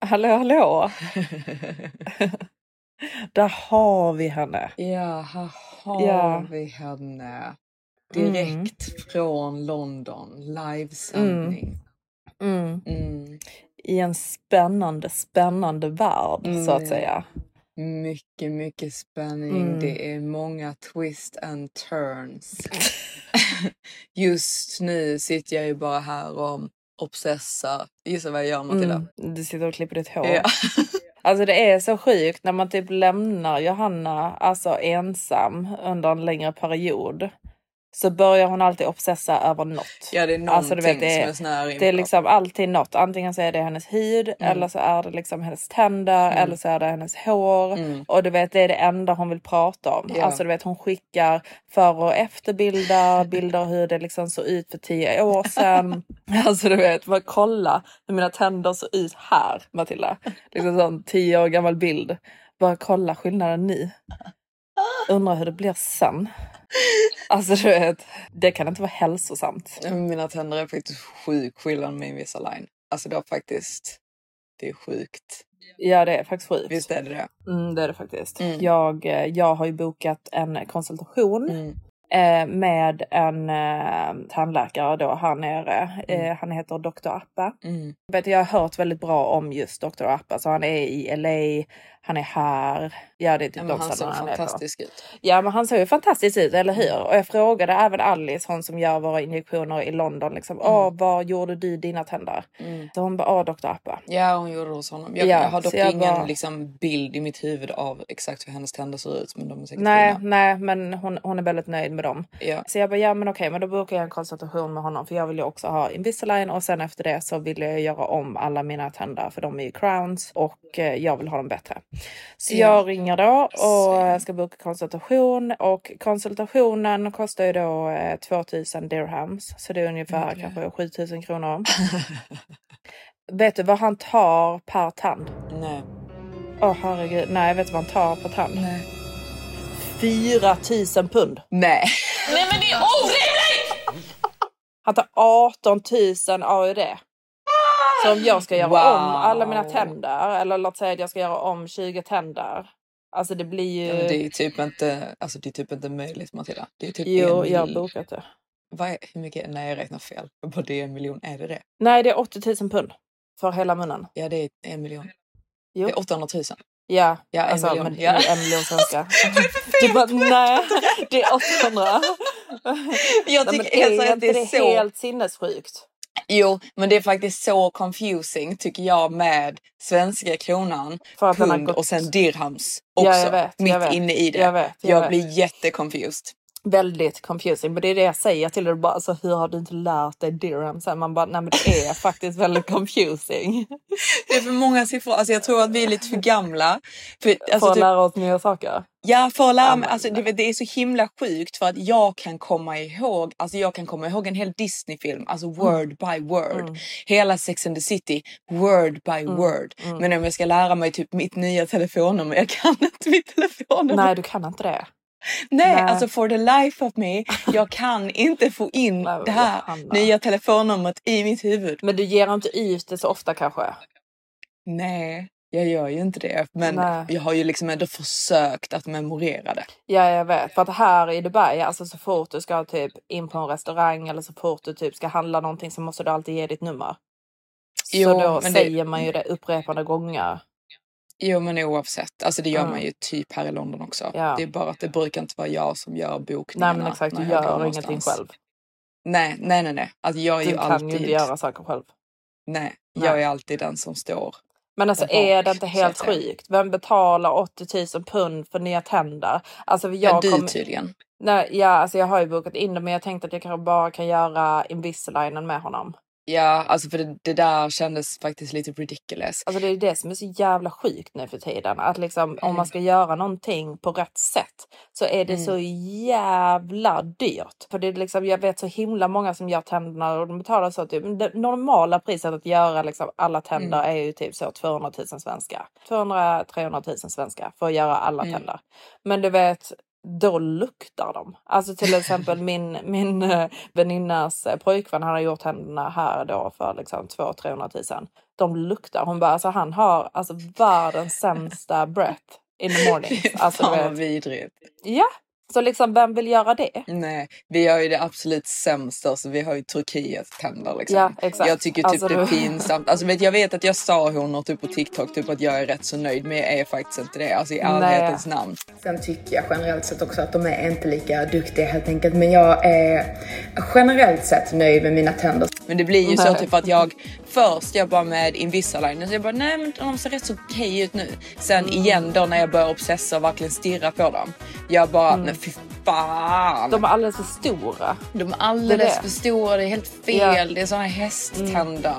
Hallå, hallå! Där har vi henne. Ja, här har Ja. vi henne. Direkt från London, livesändning. Mm. Mm. I en spännande, spännande värld, så att Mm. säga. Mycket, mycket spänning. Mm. Det är många twist and turns. Just nu sitter jag ju bara här och obsessar. Gissa vad jag gör Matilda? Mm. Du sitter och klipper ditt hår. Ja. Alltså det är så sjukt när man typ lämnar Johanna alltså ensam under en längre period. Så börjar hon alltid obsessa över något. ja, det är någonting Alltså, du vet, det är- som är snär in Det är liksom alltid något. Antingen så är det hennes hud Mm. eller så är det liksom hennes tänder eller så är det hennes hår. Mm. Och du vet det är det enda hon vill prata om. Ja. Alltså du vet hon skickar för och efterbilder, bilder hur det liksom såg ut för tio år sedan. alltså du vet, bara kolla hur mina tänder såg ut här Matilda. Liksom sån tio år gammal bild. Bara kolla skillnaden nu. Undrar hur det blir sen. Alltså du vet, det kan inte vara hälsosamt. Mina tänder är faktiskt sjukt skillnad med Invisalign. Alltså det har faktiskt... Det är sjukt. Ja det är faktiskt sjukt. Visst är det det? Mm, det är det faktiskt. Mm. Jag, eh, jag har ju bokat en konsultation Mm. eh, med en eh, tandläkare då här nere. Eh, han heter Dr. Appa. Mm. Jag har hört väldigt bra om just Dr. Appa. Så han är i LA, han är här. Ja, det är typ Ja, de men han ser ställena han fantastisk ut. Ja, men han ser ju fantastisk ut, eller hur? Och jag frågade även Alice, hon som gör våra injektioner i London, liksom, åh, vad gjorde du dina tänder? Mm. Så hon bara, åh, Dr. Appa. Ja, hon gjorde det hos honom. Jag, Ja, jag har dock jag ingen bara- liksom, bild i mitt huvud av exakt hur hennes tänder ser ut. Men de är säkert Nej, fina. nej, men hon, hon är väldigt nöjd med dem. Ja. Så jag bara, ja men okej, men då bokar jag en konsultation med honom för jag vill ju också ha Invisalign och sen efter det så vill jag göra om alla mina tänder för de är ju crowns och eh, jag vill ha dem bättre. Så Ja. jag ringer då och ska boka konsultation och konsultationen kostar ju då eh, 2000 dirhams så det är ungefär Okej. kanske 7000 kronor. vet du vad han tar per tand? Nej. Åh herregud, nej vet du vad han tar per tand? Nej. 4000 pund. Nej. Nej men det är orimligt! Han tar 18 000 AUD. Så om jag ska göra Wow. om alla mina tänder eller låt säga att jag ska göra om 20 tänder. Alltså det blir ju... Ja, det är typ inte, alltså, det är typ inte möjligt Matilda. Det är typ Jo, jag har bokat det. Vad är, hur mycket? Nej, jag räknar fel. Vad det är en miljon? Är det det? Nej, det är 80 000 pund för hela munnen. Ja, det är en miljon. Jo. Det är 800 000. Ja, Ja, en alltså, miljon. Men, Ja. en miljon svenska. du bara, nej, det är 800. Jag Nej, tycker alltså är att det är så... helt sinnessjukt? Jo, men det är faktiskt så confusing tycker jag med svenska kronan, För pund gått- och sen dirhams också. Ja, jag vet, mitt jag vet. inne i det. Jag vet, jag jag blir jätteconfused. Väldigt confusing. Men det är det jag säger till dig. Bara, alltså, hur har du inte lärt dig dirham? Sen man bara, nej men det är faktiskt väldigt confusing. Det är för många siffror. Alltså jag tror att vi är lite för gamla. För, för alltså, att typ, lära oss nya saker. ja, för att lära mig. Alltså, det, det är så himla sjukt för att jag kan komma ihåg, alltså jag kan komma ihåg en hel Disney-film, alltså Mm. word by word. Hela Sex and the City, word by Mm. word. Men om jag ska lära mig typ mitt nya telefonnummer, jag kan inte mitt telefonnummer. Nej, du kan inte det. Nej, Nej. alltså for the life of me, jag kan inte få in Nej, det här Johanna. nya telefonnumret i mitt huvud. Men du ger inte ut det så ofta kanske? Nej, Jag gör ju inte det. Men Nej. jag har ju liksom ändå försökt att memorera det. Ja, jag vet. För att här i Dubai, alltså så fort du ska typ in på en restaurang eller så fort du typ ska handla någonting så måste du alltid ge ditt nummer. Så Jo, då men det- säger man ju det upprepade gånger. Jo men oavsett, alltså det gör Mm. man ju typ här i London också. Ja. Det är bara att det brukar inte vara jag som gör bokningarna. Nej men exakt, du gör ingenting någonstans. själv. Nej, nej, nej, nej. Alltså jag är Du ju kan alltid... ju inte göra saker själv. Nej, Nej. jag är alltid den som står. Men alltså är det inte helt sjukt? Vem betalar 80 000 pund för nya tänder? Alltså Ja, jag du kommer- tydligen. Nej, ja, alltså jag har ju bokat in det men jag tänkte att jag kanske bara kan göra Invisalignen med honom. Ja, alltså för det, det där kändes faktiskt lite ridiculous. Alltså det är det som är så jävla sjukt nu för tiden. Att liksom om Mm. man ska göra någonting på rätt sätt så är det så jävla dyrt. För det är liksom, jag vet så himla många som gör tänderna och de betalar så typ. Det normala priset att göra liksom alla tänder är ju typ så 200 000 svenska. 200-300 000 svenska för att göra alla Mm. tänder. Men du vet då luktar de. Alltså till exempel min, min eh, väninnas eh, pojkvän, han har gjort tänderna här då för liksom 200-300 000. De luktar. Hon bara, alltså han har alltså världens sämsta breath in the morning. Alltså, Fan vad vidrigt. Ja, så liksom vem vill göra det? Nej, vi har ju det absolut sämsta så vi har ju Turkiets tänder liksom. Ja, exakt. Jag tycker typ Alltså, det är pinsamt. Alltså vet, jag vet att jag sa honor typ på TikTok typ att jag är rätt så nöjd men jag är faktiskt inte det. Alltså i ärlighetens namn. Sen tycker jag generellt sett också att de är inte lika duktiga helt enkelt. Men jag är generellt sett nöjd med mina tänder. Men det blir ju så typ att jag först jag bara med Invisalign så jag bara nej men de ser rätt så okej ut nu. Sen Mm. igen då när jag börjar obsessa och verkligen stirra på dem. Jag bara nej fy fan. Mm. De är alldeles för stora. De är alldeles Det är det. för stora, det är helt fel. Ja. Mm. Det är såna hästtänder.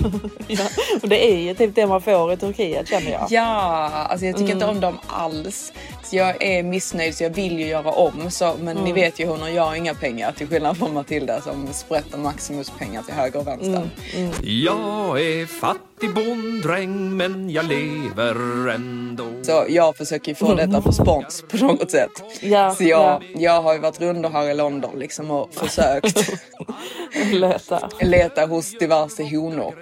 Ja. Och det är ju typ det man får i Turkiet känner jag. Ja, alltså jag tycker inte Mm. om dem alls. Så jag är missnöjd så jag vill ju göra om. Så, men Mm. ni vet ju hon och jag har inga pengar till skillnad från Matilda som sprätter Maximus pengar till höger och vänster. Mm. Jag är fattig bonddräng men jag lever ändå. Så jag försöker ju få detta på spons på något sätt. Ja, så jag, ja. jag har ju varit runt här i London liksom och försökt Leta. leta hos diverse honor.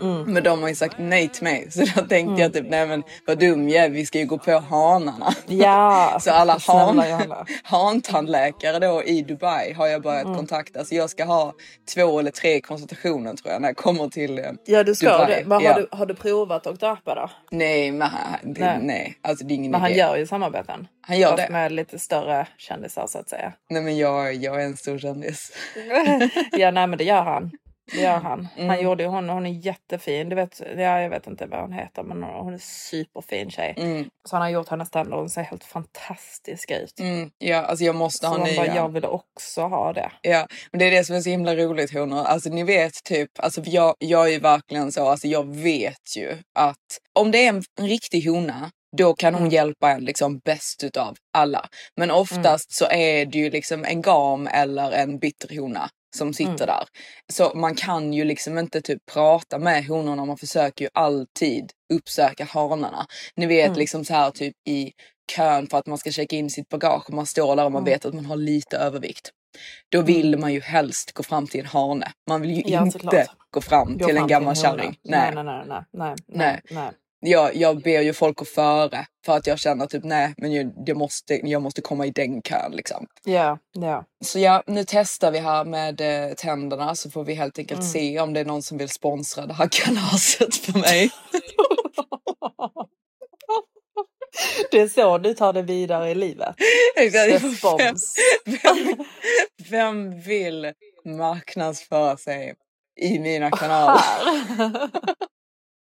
Mm. Men de har ju sagt nej till mig. Så då tänkte jag typ, nej men vad dum jag är, vi ska ju gå på hanarna. Ja, Så alla han, hantandläkare då i Dubai har jag börjat Mm. kontakta. Så jag ska ha två eller tre konsultationer tror jag när jag kommer till eh, Ja du ska Dubai. det. Men har, Ja. du, har du provat Dr. Appa då? Nej, men han, det, Nej. nej. alltså det är ingen Men han idé. gör ju samarbeten. Han gör Fast det? med lite större kändisar så att säga. Nej men jag, jag är en stor kändis. ja nej men det gör han. Det gör han. Han Mm. gjorde ju hon, hon är jättefin. Du vet, ja, jag vet inte vad hon heter men hon är superfin tjej. Mm, Så han har gjort hennes tänder och hon ser helt fantastisk ut. mm, ja, alltså jag måste Så ha nya. bara, jag ville också ha det. Ja, men det är det som är så himla roligt honor. Alltså ni vet typ, alltså jag, jag är ju verkligen så, alltså jag vet ju att om det är en, en riktig hona då kan hon Mm. hjälpa en liksom bäst utav alla. Men oftast så är det ju liksom en gam eller en bitterhona som sitter Mm. där. Så man kan ju liksom inte typ prata med honorna, man försöker ju alltid uppsöka hanarna. Ni vet Mm. liksom så här typ i kön för att man ska checka in sitt bagage och man står där och man Mm. vet att man har lite övervikt. Då vill man ju helst gå fram till en hane. Man vill ju Ja, inte såklart. gå fram Gå till en fram gammal en hona. kärring. Nej, nej, nej, nej, Nej. nej, nej. Jag, jag ber ju folk gå före för att jag känner typ nej men jag, jag, måste, jag måste komma i den kön liksom. Ja, ja. Så ja, nu testar vi här med eh, tänderna så får vi helt enkelt Mm. se om det är någon som vill sponsra det här kalaset för mig. Det är så du tar det vidare i livet. Respons. Vem, vem vill marknadsföra sig i mina kanaler?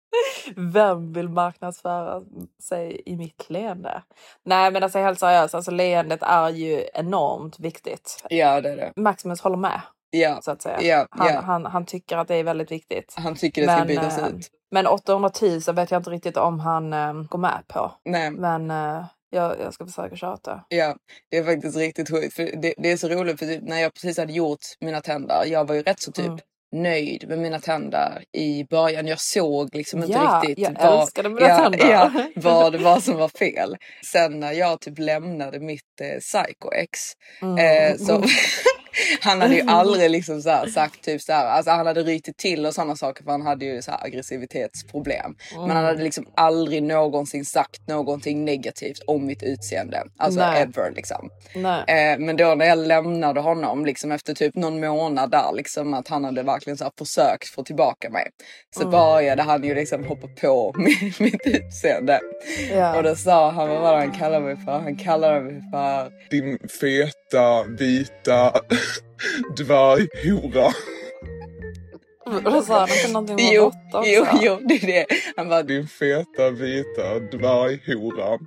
Vem vill marknadsföra sig i mitt leende? Nej men alltså helt seriöst, alltså leendet är ju enormt viktigt. Ja det är det. Maximus håller med Ja, så att säga. Ja, han, ja. Han, han tycker att det är väldigt viktigt. han tycker det ska Men, bytas eh, ut. Men 800 000 vet jag inte riktigt om han eh, går med på. Nej. Men eh, jag, jag ska försöka tjata. Ja, det är faktiskt riktigt sjukt. För det, det är så roligt för typ, när jag precis hade gjort mina tänder, jag var ju rätt så typ Mm. Nöjd med mina tänder i början. Jag såg liksom inte Ja, riktigt jag vad, mina ja. Ja, vad det var som var fel. Sen när jag typ lämnade mitt eh, psycho-ex Mm. eh, så, Han hade ju aldrig liksom så här sagt typ så här, alltså han hade rytit till och sådana saker för han hade ju så här aggressivitetsproblem. Men han hade liksom aldrig någonsin sagt någonting negativt om mitt utseende. Alltså Nej. ever liksom. Nej. Eh, men då när jag lämnade honom liksom efter typ någon månad där liksom att han hade verkligen så här försökt få tillbaka mig. Så Mm. började han ju liksom hoppa på mitt, mitt utseende. Ja. Och då sa han, vad var det han kallade mig för? Han kallade mig för Din feta, vita dvärghora. Sa han inte någonting om Jo, råtta också. jo, jo, det är det. Han bara, Din feta, vita dvärghora.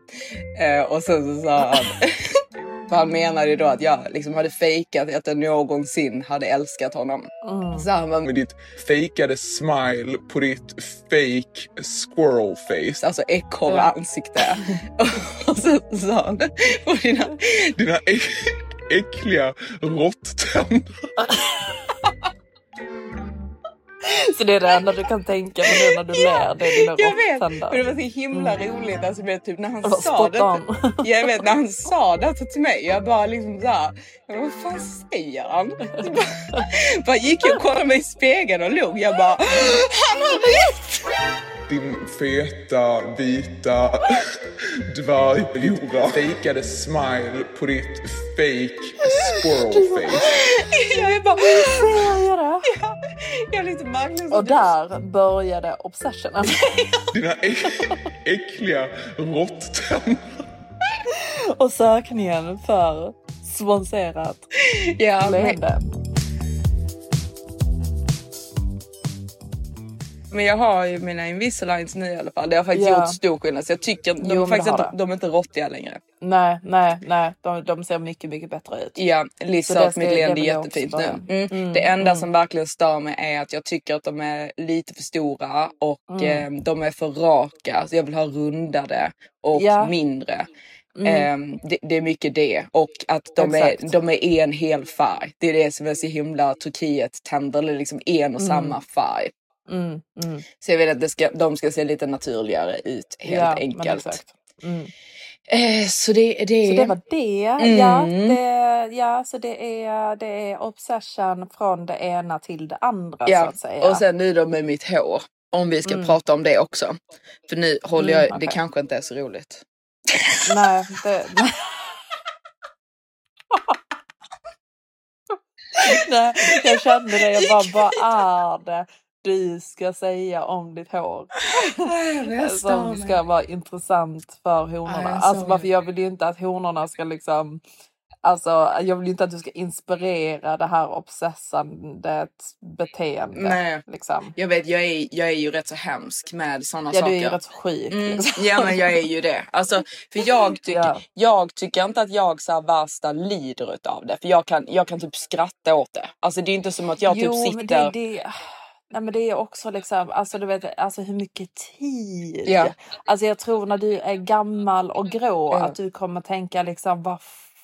eh, och sen så sa han, för han menade ju då att jag liksom hade fejkat att jag någonsin hade älskat honom. Mm. Så han bara, Med ditt fejkade smile på ditt fake squirrel face. alltså ekorre-ansikte. och sen så sa han, på dina, Dina äck, äckliga råtttänder. Så det är det enda du kan tänka på nu när du ler, det är dina Jag vet! Men det råttänder. var så himla roligt. Alltså, men typ när han Och sa det. on. Jag vet när han sa det till mig. Jag bara liksom såhär. Vad fan säger han? Så bara, bara gick jag och kollade mig i spegeln och log. Jag bara. Han har feta, vita dvärghora. Fejkade smile på ditt fake squirrel face. Jag är bara. Säger jag det? Ja, jag är lite Magnus. Och där började obsessionen. Dina äck, äckliga råtttänder. Och sökningen för sponsrat Ja, leende. men jag har ju mina Invisaligns nu i alla fall. Det har faktiskt Ja. gjort stor skillnad. Så jag tycker de, Jo, men faktiskt inte, de är inte råttiga längre. Nej, nej, nej. De, de ser mycket, mycket bättre ut. Ja, Liz sa att mitt leende är jättefint nu. Mm. Mm, Det enda mm. som verkligen stör mig är att jag tycker att de är lite för stora och Mm. eh, de är för raka. Så jag vill ha rundade och Ja. mindre. Mm. Eh, det, det är mycket det. Och att de Exakt. är, de är en hel färg. Det är det som är så himla Turkiet-tänder. Det är liksom en och samma färg. Mm, mm. Så jag vill att det ska, de ska se lite naturligare ut helt ja, enkelt. Mm. Eh, så det, det, Så det var det. Mm. Ja, det, ja, så det är, det är obsession från det ena till det andra så att säga. Och sen nu då med mitt hår. Om vi ska Mm. prata om det också. För nu håller Mm, jag, det okej. kanske inte är så roligt. Nej, det... Nej, jag kände det. Jag bara, vad är det du ska säga om ditt hår? Som ska vara intressant för honorna. Alltså varför jag vill ju inte att honorna ska liksom Alltså jag vill ju inte att du ska inspirera det här obsessandet beteende. Nej. Liksom. Jag vet, jag är, jag är ju rätt så hemsk med sådana Ja saker. du är ju rätt så sjuk. Mm, Liksom. ja men jag är ju det. Alltså, för jag tycker, Ja. jag tycker inte att jag så här värsta lider utav det. För jag kan, jag kan typ skratta åt det. Alltså det är inte som att jag jo, typ men sitter... det, det, nej, men det är också liksom, alltså du vet, alltså hur mycket tid. Ja. Alltså jag tror när du är gammal och grå Ja. att du kommer tänka liksom vad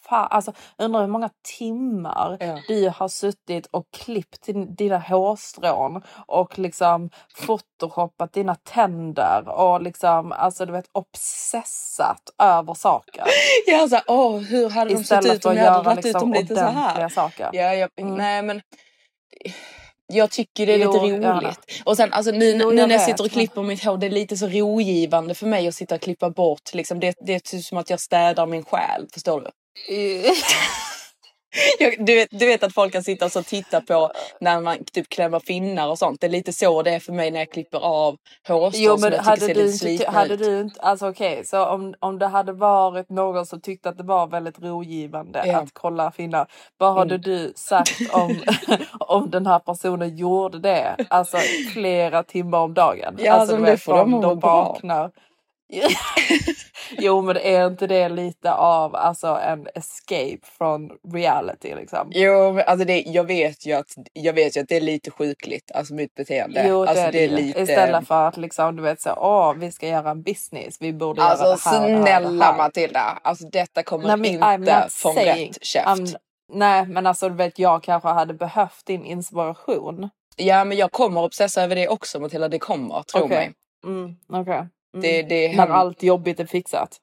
fan, alltså undrar hur många timmar Ja. du har suttit och klippt din, dina hårstrån och liksom photoshoppat dina tänder och liksom alltså du vet obsessat över saker. Jag så här, åh hur hade de sett Istället ut för om jag hade dragit ut dem lite så här? saker. Ja, jag, Mm. nej men jag tycker det är Jo, lite ja. roligt. Och sen alltså nu, Jo, nu när jag sitter och klipper mitt hår, det är lite så rogivande för mig att sitta och klippa bort. Liksom, det, det är typ som att jag städar min själ, förstår du? Du, vet, du vet att folk kan sitta och titta på när man typ klämmer finnar och sånt. Det är lite så det är för mig när jag klipper av hårstrån Jo som men tycker hade du, inte, hade du inte, alltså okej, så om, om det hade varit någon som tyckte att det var väldigt rogivande Ja. att kolla finnar, vad hade Mm. du sagt om, om den här personen gjorde det? Alltså flera timmar om dagen. Ja, alltså, alltså, det får de från må bra. jo men är inte det lite av alltså en escape från reality liksom? Jo, men alltså det, jag, vet ju att, jag vet ju att det är lite sjukligt, alltså mitt beteende. Jo det alltså, är det, ju. lite... Istället för att liksom du vet så åh vi ska göra en business, vi borde Alltså göra det här, det det snälla här. Matilda, alltså detta kommer Nej, men inte från saying- rätt käft. I'm- nej men alltså du vet jag kanske hade behövt din inspiration. Ja men jag kommer obsessa över det också Matilda, det kommer, tro Okej. mig. Mm, okej. Mm. Det, det När allt jobbigt är fixat.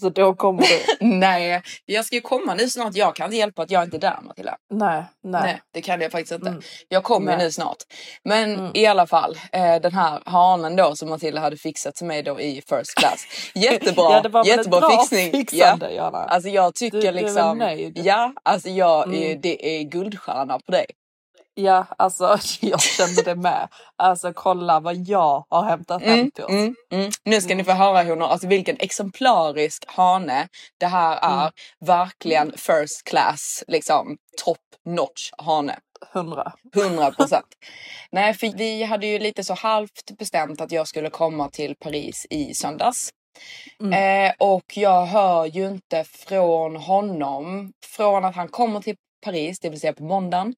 Så då kommer du. Nej, jag ska ju komma nu snart. Jag kan inte hjälpa att jag inte är där Matilda. nej, nej. Nej, det kan jag faktiskt inte. Mm. Jag kommer nu snart. Men Mm. i alla fall, eh, den här hanen då som Matilda hade fixat till mig då i first class. Jättebra, Ja, det var jättebra bra fixning. fixande, Jana. Alltså jag tycker Du- du är liksom, nöjd? ja, alltså jag, Mm. det är guldstjärna på dig. Ja, alltså jag kände det med. Alltså kolla vad jag har hämtat hem Mm, till oss. mm, mm. Nu ska ni få höra honor, alltså vilken exemplarisk hane det här är. Mm. Verkligen first class, liksom top notch hane. Hundra. 100 procent. Nej, för vi hade ju lite så halvt bestämt att jag skulle komma till Paris i söndags. Mm. Eh, och jag hör ju inte från honom från att han kommer till Paris, det vill säga på måndagen,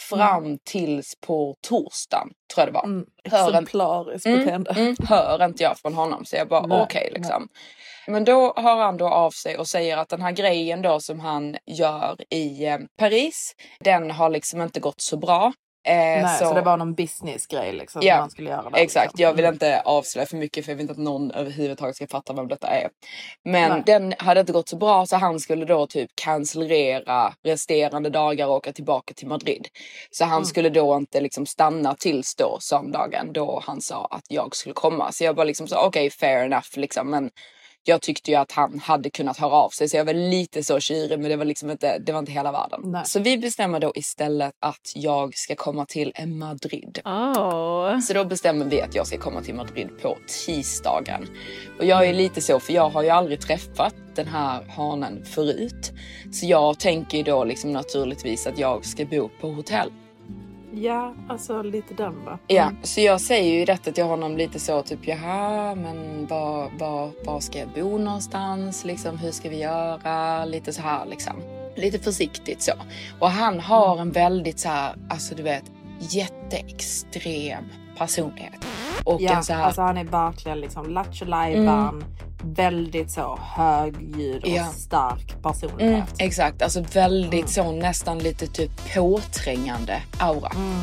fram tills på torsdagen, tror jag det var. Mm. Hör en- Exemplariskt Mm, beteende. mm, hör inte jag från honom så jag bara Nej, okej liksom. Men då hör han då av sig och säger att den här grejen då som han gör i eh, Paris, den har liksom inte gått så bra. Eh, Nej, så... det var någon businessgrej liksom Ja, som man skulle göra där. Exakt, liksom. jag vill Mm. inte avslöja för mycket för jag vill inte att någon överhuvudtaget ska fatta vem detta är. Men Nej. den hade inte gått så bra så han skulle då typ cancellera resterande dagar och åka tillbaka till Madrid. Så han Mm. skulle då inte liksom stanna tills då söndagen då han sa att jag skulle komma. Så jag bara liksom sa okej fair enough liksom men jag tyckte ju att han hade kunnat höra av sig så jag var lite så tjurig men det var liksom inte, det var inte hela världen. Nej. Så vi bestämmer då istället att jag ska komma till Madrid. Oh. Så då bestämmer vi att jag ska komma till Madrid på tisdagen. Och jag är lite så, för jag har ju aldrig träffat den här hanen förut. Så jag tänker då liksom naturligtvis att jag ska bo på hotell. Ja, alltså lite den va? Ja, så jag säger ju detta till honom lite så typ jaha, men var, var, var ska jag bo någonstans? Liksom, hur ska vi göra? Lite så här liksom. Lite försiktigt så. Och han har en väldigt så här, alltså du vet, jätteextrem personlighet. Och Ja, en så här, alltså han är verkligen liksom lattjo lajban, väldigt så högljudd och Ja. stark Mm, personlighet. exakt, alltså väldigt så nästan lite typ påträngande aura. Mm.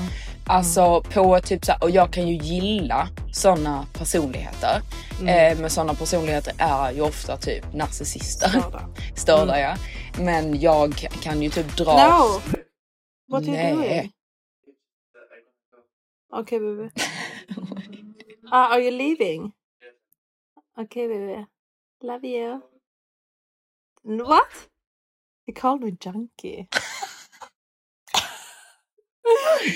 Alltså på typ så här, och jag kan ju gilla sådana personligheter. Eh, men sådana personligheter är ju ofta typ narcissister. Störda. Störda ja. Men jag kan ju typ dra... No! What are you doing? Okay, baby. Ah, are you leaving? Okay, baby. Love you. What? He called me junkie.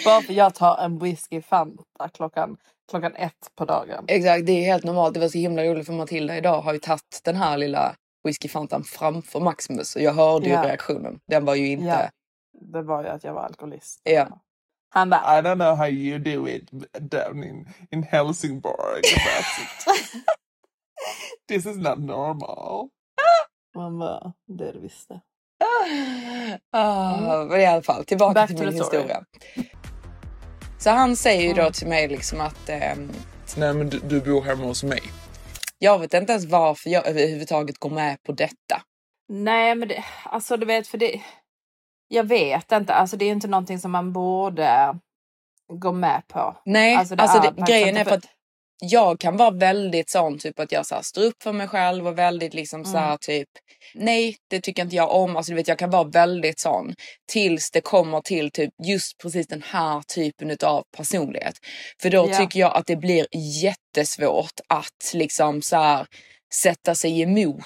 Bara för jag tar en whisky Fanta klockan, klockan ett på dagen. Exakt, det är helt normalt. Det var så himla roligt för Matilda idag har ju tagit den här lilla whiskyfantan framför Maximus och jag hörde ju Ja. reaktionen. Den var ju inte... Ja. Det var ju att jag var alkoholist. Ja. Han bara, I don't know how you do it down in, in Helsingborg. This is not normal. man bara, det du visste. Ah, men i alla fall, tillbaka Back till min historia. Så han säger ju då till mig liksom att ehm, Nej men du, du bor hemma hos mig. jag vet inte ens varför jag överhuvudtaget går med på detta. Nej, men det, alltså du vet, för det... Jag vet inte, alltså det är inte någonting som man borde gå med på. Nej, Alltså, alltså, det är det, faktiskt grejen inte är för för- att jag kan vara väldigt sån typ att jag så här, står upp för mig själv och väldigt liksom så här Mm. typ nej det tycker inte jag om. Alltså du vet jag kan vara väldigt sån tills det kommer till typ just precis den här typen av personlighet. För då Ja. tycker jag att det blir jättesvårt att liksom så här sätta sig emot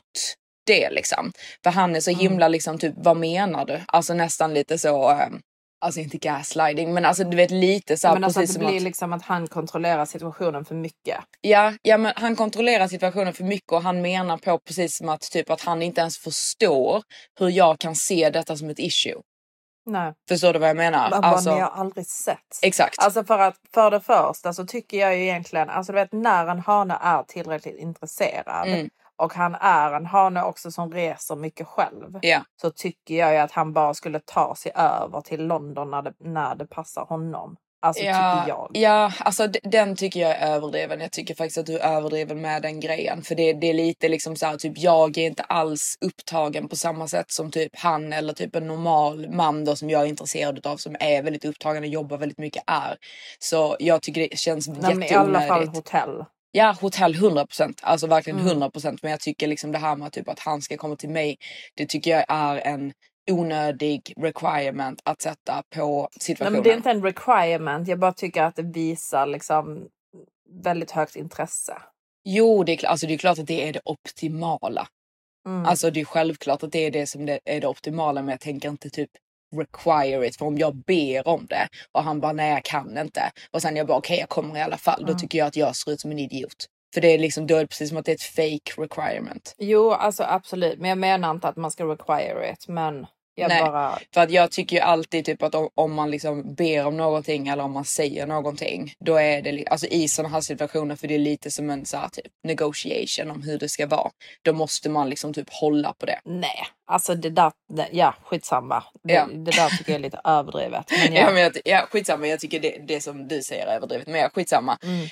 det liksom. För han är så Mm. himla liksom typ vad menar du? Alltså nästan lite så ehm, Alltså inte gaslighting men alltså du vet lite så här men alltså att det som blir att liksom att han kontrollerar situationen för mycket. Ja, ja men han kontrollerar situationen för mycket och han menar på precis som att typ att han inte ens förstår hur jag kan se detta som ett issue. Nej, Förstår du vad jag menar? bara, Alltså, men jag har aldrig sett. Exakt. Alltså för att för det första så tycker jag ju egentligen, alltså du vet när en hane är tillräckligt intresserad Mm. Och han är en hane också som reser mycket själv. Ja. Så tycker jag ju att han bara skulle ta sig över till London när det, när det passar honom. Alltså Ja, tycker jag. ja, alltså den tycker jag är överdriven. Jag tycker faktiskt att du är överdriven med den grejen. För det, det är lite liksom så här, typ jag är inte alls upptagen på samma sätt som typ han eller typ en normal man då som jag är intresserad av som är väldigt upptagen och jobbar väldigt mycket är. Så jag tycker det känns Nej, men I alla fall jätteonödigt. hotell. Ja, hotell 100%. Alltså verkligen Mm. 100%. Men jag tycker liksom det här med typ att han ska komma till mig. Det tycker jag är en onödig requirement att sätta på Nej, situationen. men det är inte en requirement. Jag bara tycker att det visar liksom väldigt högt intresse. Jo, det är, alltså det är klart att det är det optimala. Mm. Alltså det är självklart att det är det som det är det optimala. Men jag tänker inte typ require it. För om jag ber om det och han bara nej jag kan inte. Och sen jag bara okej jag kommer i alla fall. Då tycker jag att jag ser ut som en idiot. För det är liksom då är det precis som att det är ett fake requirement. Jo, alltså absolut. Men jag menar inte att man ska require it. Men jag Nej. bara... För att jag tycker ju alltid typ att om, om man liksom ber om någonting eller om man säger någonting. Då är det alltså i sådana här situationer för det är lite som en så här, typ negotiation om hur det ska vara. Då måste man liksom typ hålla på det. Nej, alltså det där... det- Ja, skitsamma. Det, Ja. det där tycker jag är lite överdrivet. Men Ja. ja. men jag, ja, skitsamma, jag tycker det, det som du säger är överdrivet. Men ja, skitsamma. Mm.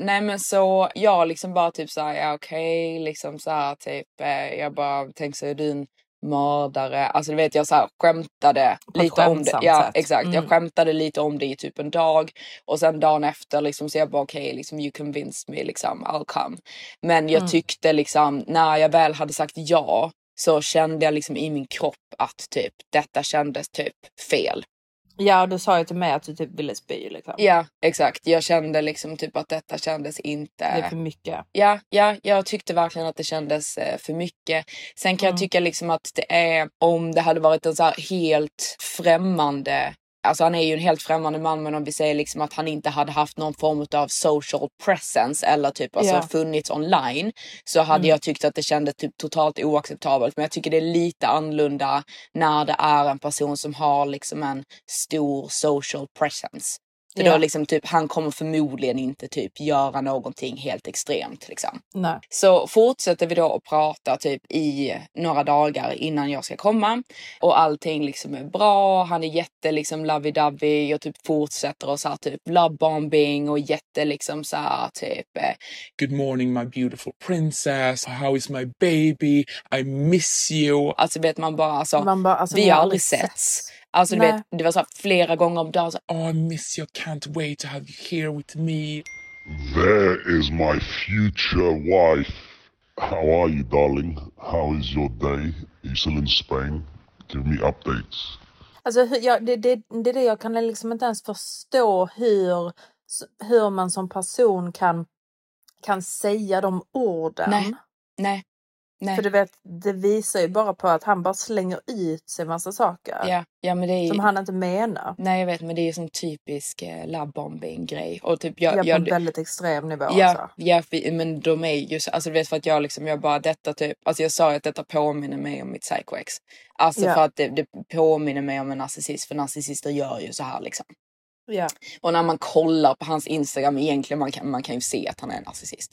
Nej men så jag liksom bara typ såhär, ja okej, liksom såhär typ, eh, jag bara tänkte så är du en mördare? Alltså du vet jag såhär skämtade På ett lite om det. Ja sätt. exakt, jag Mm. skämtade lite om det i typ en dag och sen dagen efter liksom så jag bara okej, liksom you convinced me liksom, I'll come. Men jag Mm. tyckte liksom när jag väl hade sagt ja så kände jag liksom i min kropp att typ detta kändes typ fel. Ja, du sa ju till mig att du typ ville spy. Liksom. Ja exakt, jag kände liksom typ att detta kändes inte Det är för mycket. Ja, ja, jag tyckte verkligen att det kändes eh, för mycket. Sen kan jag tycka liksom att det är om det hade varit en så här helt främmande Alltså han är ju en helt främmande man men om vi säger liksom att han inte hade haft någon form av social presence eller typ alltså Ja. funnits online så hade jag tyckt att det kändes typ totalt oacceptabelt. Men jag tycker det är lite annorlunda när det är en person som har liksom en stor social presence. För Ja. då liksom typ, han kommer förmodligen inte typ göra någonting helt extremt liksom. Nej. Så fortsätter vi då att prata typ i några dagar innan jag ska komma och allting liksom är bra. Han är jätte liksom lovey-dovey och typ fortsätter och så här typ love bombing och jätte liksom så här typ eh, Good morning, my beautiful princess. How is my baby? I miss you. alltså vet man bara alltså, Man bara, alltså, vi har aldrig setts. Alltså du Nej. vet, det var så här flera gånger om dagen. Så, Oh, I miss you. Can't wait to have you here with me. There is my future wife. How are you, darling? How is your day? Are you still in Spain? Give me updates. Alltså, hur, ja, det, det, det är det jag kan liksom inte ens förstå hur, hur man som person kan, kan säga de orden. Nej. nej, nej. För du vet, det visar ju bara på att han bara slänger ut sig massa saker Ja, ja men det är som han inte menar. Nej jag vet men det är ju som typisk eh, lovebombing grej. Och typ jag, Ja, på jag, en väldigt extrem nivå. ja, Alltså. ja men de är ju så, alltså du vet för att jag liksom, jag bara detta typ, alltså jag sa ju att detta påminner mig om mitt psycho-ex. Alltså Ja. för att det, det påminner mig om en narcissist för narcissister gör ju så här liksom. Ja. Och när man kollar på hans Instagram egentligen, man kan, man kan ju se att han är en narcissist.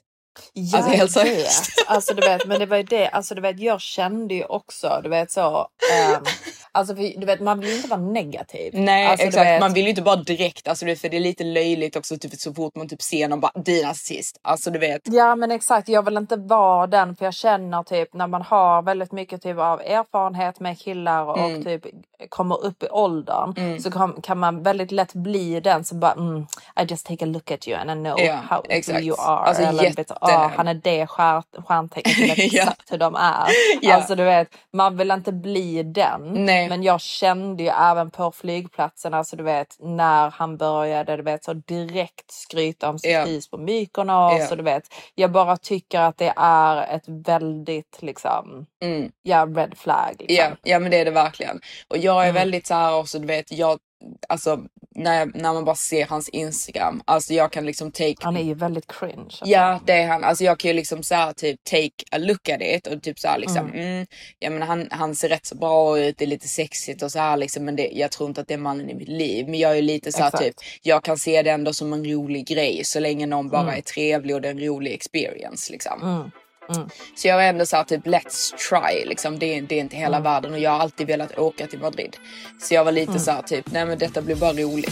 Ja, Alltså, helt seriöst. Alltså du vet, men det var ju det, alltså du vet, jag kände ju också, du vet så, ehm, alltså för, du vet, man vill inte vara negativ. Nej alltså, exakt, vet- man vill ju inte bara direkt, alltså för det är lite löjligt också typ, så fort man typ ser någon bara, du är narcissist. Alltså du vet. Ja men exakt, jag vill inte vara den för jag känner typ när man har väldigt mycket typ av erfarenhet med killar och Mm. typ kommer upp i åldern så kan, kan man väldigt lätt bli den som bara mm, I just take a look at you and I know Ja, how exakt. you are. Alltså, Eller ah, han är det stjär, stjärntecknet, vet Ja. exakt hur de är. Ja. Alltså du vet, man vill inte bli den. Nej. Men jag kände ju även på flygplatsen, alltså du vet när han började du vet så direkt skryta om sitt Ja. hus på Mykonos Ja. och du vet. Jag bara tycker att det är ett väldigt liksom, Mm. ja red flag. Liksom. Ja, ja men det är det verkligen. Och jag är Mm. väldigt så här också, du vet, jag, alltså när, när man bara ser hans Instagram, alltså jag kan liksom take Han är ju väldigt cringe. Alltså. Ja det är han, alltså jag kan ju liksom såhär typ take a look at it och typ såhär liksom, mm. ja men han, han ser rätt så bra ut, det är lite sexigt och så här liksom men det, jag tror inte att det är mannen i mitt liv. Men jag är lite såhär Exakt. typ, jag kan se det ändå som en rolig grej så länge någon bara är trevlig och det är en rolig experience liksom. Mm. Så jag är ändå såhär typ let's try liksom. Det, är- det är inte hela Mm. världen och jag har alltid velat åka till Madrid. Så jag var lite Mm. såhär typ, nej men detta blir bara roligt.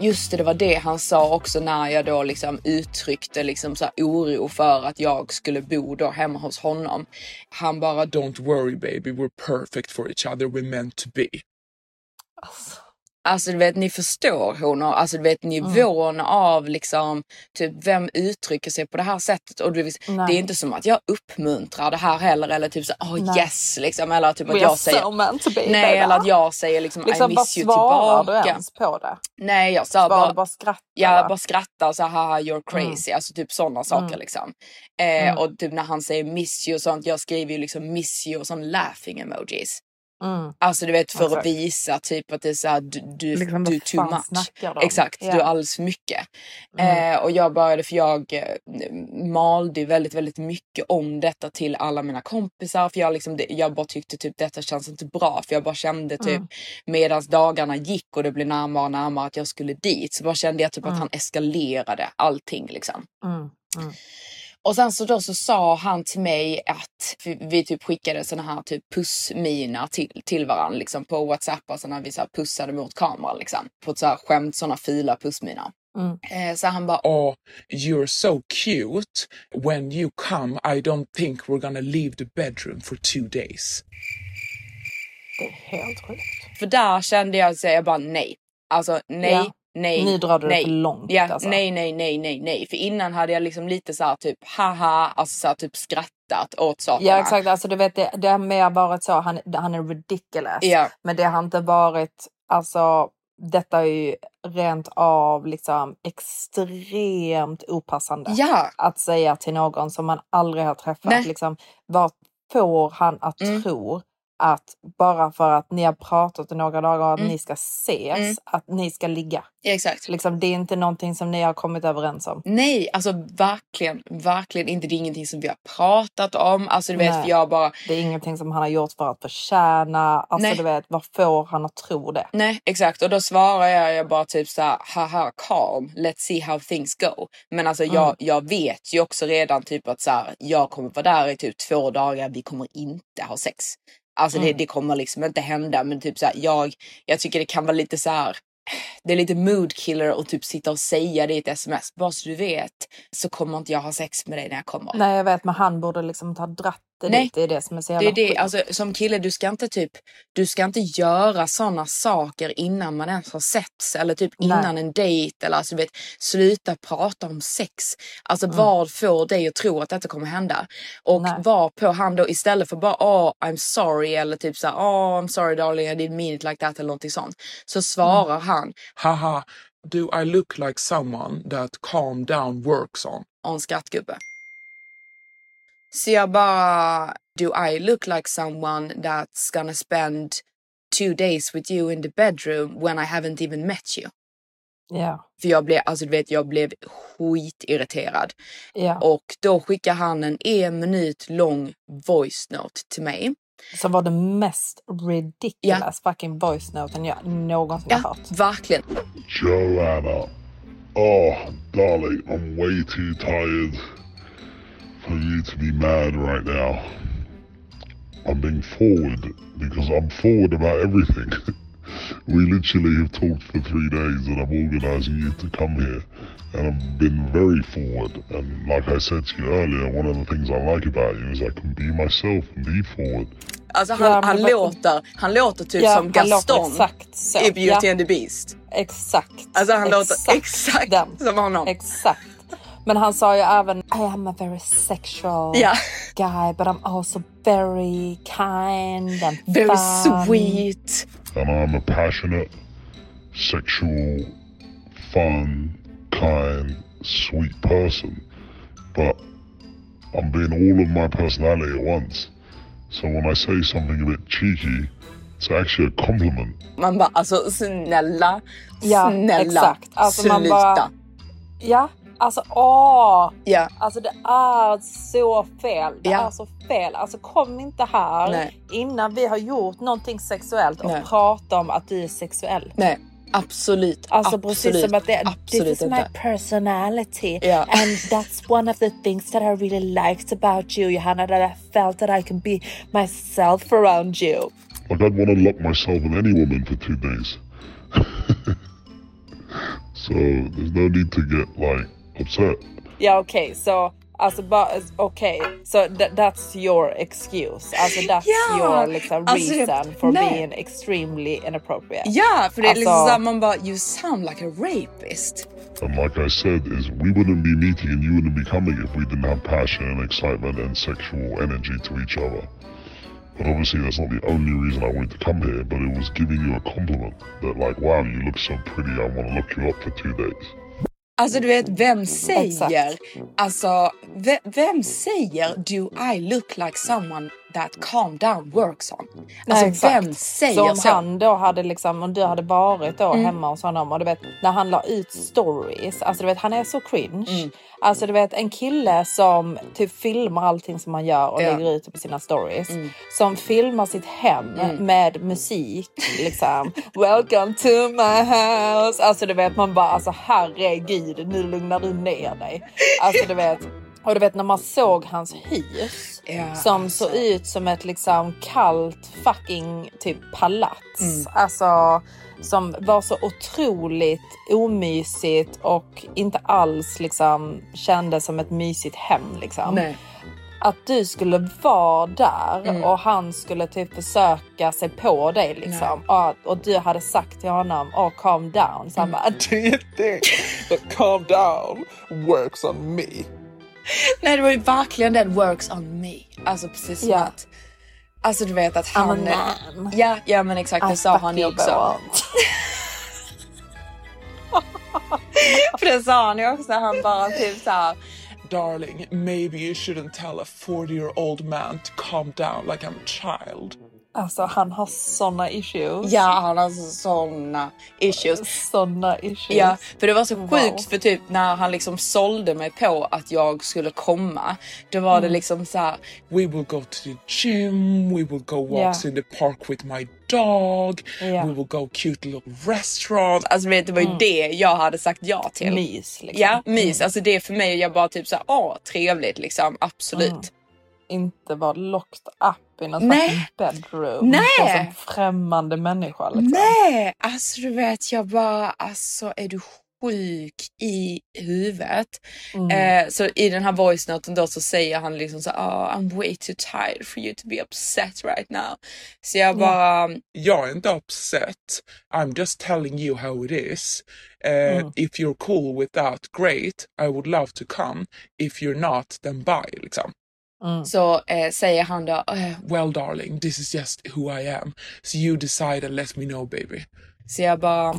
Just det, det var det han sa också när jag då liksom uttryckte liksom så här oro för att jag skulle bo då hemma hos honom. Han bara Don't worry baby, we're perfect for each other, we're meant to be. Alltså du vet, ni förstår honor, alltså du vet nivån av liksom, typ vem uttrycker sig på det här sättet. Och du vet, Nej. det är inte som att jag uppmuntrar det här heller eller typ så oh Nej. yes liksom. Eller typ att jag are säger, nej eller att jag säger liksom, Liksom, I miss you svarar du tillbaka. ens på det? Nej jag sa bara, bara skrattar? jag bara skrattar så här, haha you're crazy. Alltså typ sådana saker Mm. liksom. Eh, Mm. Och typ när han säger miss you och sånt, jag skriver ju liksom miss you och sån laughing emojis. Mm. Alltså du vet för Exakt. att visa typ att det är såhär du, du, Liksom, du too much. Exakt, Ja. du är alldeles för mycket. Mm. Eh, och jag började för jag eh, malde väldigt, väldigt mycket om detta till alla mina kompisar. För jag, liksom, jag bara tyckte typ detta känns inte bra. För jag bara kände typ Mm. medans dagarna gick och det blev närmare och närmare att jag skulle dit. Så bara kände jag typ att Mm. han eskalerade allting liksom. Mm. Och sen så då så sa han till mig att vi typ skickade såna här typ pussmina till, till varandra liksom på Whatsapp. Alltså när vi så här pussade mot kameran liksom. På ett så här skämt, såna fila pussmina. Mm. Eh, så han bara, Oh, you're so cute. When you come, I don't think we're gonna leave the bedroom for two days. Det är helt sjukt. för där kände jag så jag bara nej. Alltså nej, Ja. Nej, Nu drar du det nej. för långt, Ja, alltså. nej, nej, nej, nej, nej. För innan hade jag liksom lite så här typ haha, alltså så här typ skrattat åt sakerna. Ja exakt, alltså du vet det, det har mer varit så, han, han är ridiculous. Ja. Men det har inte varit, alltså detta är ju rent av liksom extremt opassande. Ja. Att säga till någon som man aldrig har träffat. Nej. Liksom, vad får han att Mm. tro att bara för att ni har pratat i några dagar och att Mm. ni ska ses, Mm. att ni ska ligga. Ja, exakt. Liksom, det är inte någonting som ni har kommit överens om. Nej, alltså verkligen, verkligen inte. Det är ingenting som vi har pratat om. Alltså du vet, Nej. jag bara, Det är ingenting som han har gjort för att förtjäna. Alltså Nej. du vet, vad får han att tro det? nej exakt. Och då svarar jag, jag bara typ så här, haha calm, let's see how things go. Men alltså jag, Mm. jag vet ju också redan typ att så här, jag kommer vara där i typ två dagar, vi kommer inte ha sex. Alltså det, Mm. det kommer liksom inte hända. Men typ så här, jag, jag tycker det kan vara lite så här. Det är lite mood killer att typ sitta och säga det i ett sms. Bara så du vet så kommer inte jag ha sex med dig när jag kommer. Nej jag vet men han borde liksom ta dratt det Nej. dit. Det är det som är så Det jävla är det, alltså, som kille, du ska inte typ, du ska inte göra sådana saker innan man ens har setts eller typ Nej. innan en dejt eller alltså du vet, sluta prata om sex. Alltså Mm. vad får dig att tro att detta kommer hända? Och Nej. var på han då istället för bara oh I'm sorry eller typ såhär oh I'm sorry darling I didn't mean it like that eller någonting sånt. Så svarar Mm. han Haha, do I look like someone that calm down works on? en skrattgubbe. Så jag bara, do I look like someone that's gonna spend two days with you in the bedroom when I haven't even met you? Ja. För jag blev, alltså du vet, jag blev skitirriterad. Ja. Och då skickar han en en minut lång voice note till mig. Som var den mest ridiculous fucking voice noten jag någonsin har Ja, hört. verkligen. Joanna. Oh, darling, I'm way too tired for you to be mad right now. I'm being forward because I'm forward about everything. we literally have talked for three days and I'm organising you to come here. And I've been very forward. And like I said to you earlier, one of the things I like about you is I can be myself and be forward. Alltså han, Ja, men han, vad- låter, han låter typ Ja, som han låter Gaston exakt så. i Beauty Ja. and the Beast. Exakt. Alltså han låter exakt den. som honom. Exakt. Men han sa ju även I am a very sexual Ja. guy but I'm also very kind and Very fun. sweet. and I'm a passionate, sexual, fun, kind, sweet person. But I'm being all of my personality at once. So when I say something a bit cheeky, it's actually a compliment. Man bara alltså snälla, Ja, snälla, exakt. Alltså, man sluta. bara- Ja, alltså åh! Ja. Alltså det är så fel. Det Ja. är så fel. Alltså kom inte här Nej. innan vi har gjort någonting sexuellt och Nej. prata om att du är sexuell. Nej, absolut. Alltså absolut, precis som att det this absolut is my inte. personality Ja. and that's one of the things that I really liked about you Johanna that I felt that I can be myself around you. Like I'd want to lock myself with any woman for two days. so there's no need to get like upset. Ja okej så alltså bara okej så tha- that's your excuse. Alltså that's Ja, your liksom alltså, reason for nej. being extremely inappropriate. Ja, för det är liksom såhär man bara you sound like a rapist. And like I said, is we wouldn't be meeting and you wouldn't be coming if we didn't have passion and excitement and sexual energy to each other. But obviously that's not the only reason I wanted to come here, but it was giving you a compliment that like, wow, you look so pretty, I want to look you up for two days. Alltså du vet, vem säger, Exakt. alltså ve, vem säger do I look like someone that calm down works on? Alltså exakt. vem säger så? så? han då hade liksom, om du hade varit då Mm. hemma hos honom och du vet när han la ut stories, alltså du vet han är så cringe. Mm. Alltså du vet en kille som typ filmar allting som han gör och Ja. Mm. lägger ut på sina stories. Som filmar sitt hem med musik liksom. Welcome to my house. Alltså du vet man bara alltså herregud nu lugnar du ner dig. Alltså du vet. Och du vet när man såg hans hus Ja, som alltså. såg ut som ett liksom kallt fucking typ palats. Mm. Alltså som var så otroligt omysigt och inte alls liksom kändes som ett mysigt hem liksom. Nej. Att du skulle vara där Mm. och han skulle typ försöka sig på dig liksom. Och, och du hade sagt till honom, oh calm down. Så han Mm. bara, Do you think that calm down works on me? Nej det var ju verkligen den works on me. Alltså precis som Ja. att, alltså du vet att han... Ja, ja men exakt det I sa fuck han ju också. För det sa han ju också, han bara typ såhär. Darling, maybe you shouldn't tell a 40 year old man to calm down like I'm a child. Alltså han har såna issues. Ja han har såna issues. Såna issues. Ja, för det var så Wow. sjukt för typ när han liksom sålde mig på att jag skulle komma. Då var Mm. det liksom så här, We will go to the gym, we will go walks Yeah. in the park with my dog, Yeah. we will go cute little restaurant. alltså vet, det var ju Mm. det jag hade sagt ja till. Mys liksom. Ja, mys. Alltså det är för mig, jag bara typ såhär, åh trevligt liksom, absolut. Mm. Inte vara locked up i någon Nej. bedroom. Nej. Som främmande människa liksom. Nej, alltså du vet jag bara, alltså är du sjuk i huvudet? Mm. Eh, så i den här voice noten då så säger han liksom så oh, I'm way too tired for you to be upset right now. Så jag bara, Jag är inte upset. I'm just telling you how it is. Uh, If you're cool with that, great. I would love to come. If you're not, then bye. Liksom. Så eh, säger han då, eh, Well, darling, this is just who I am. So you decide and let me know, baby. så jag bara,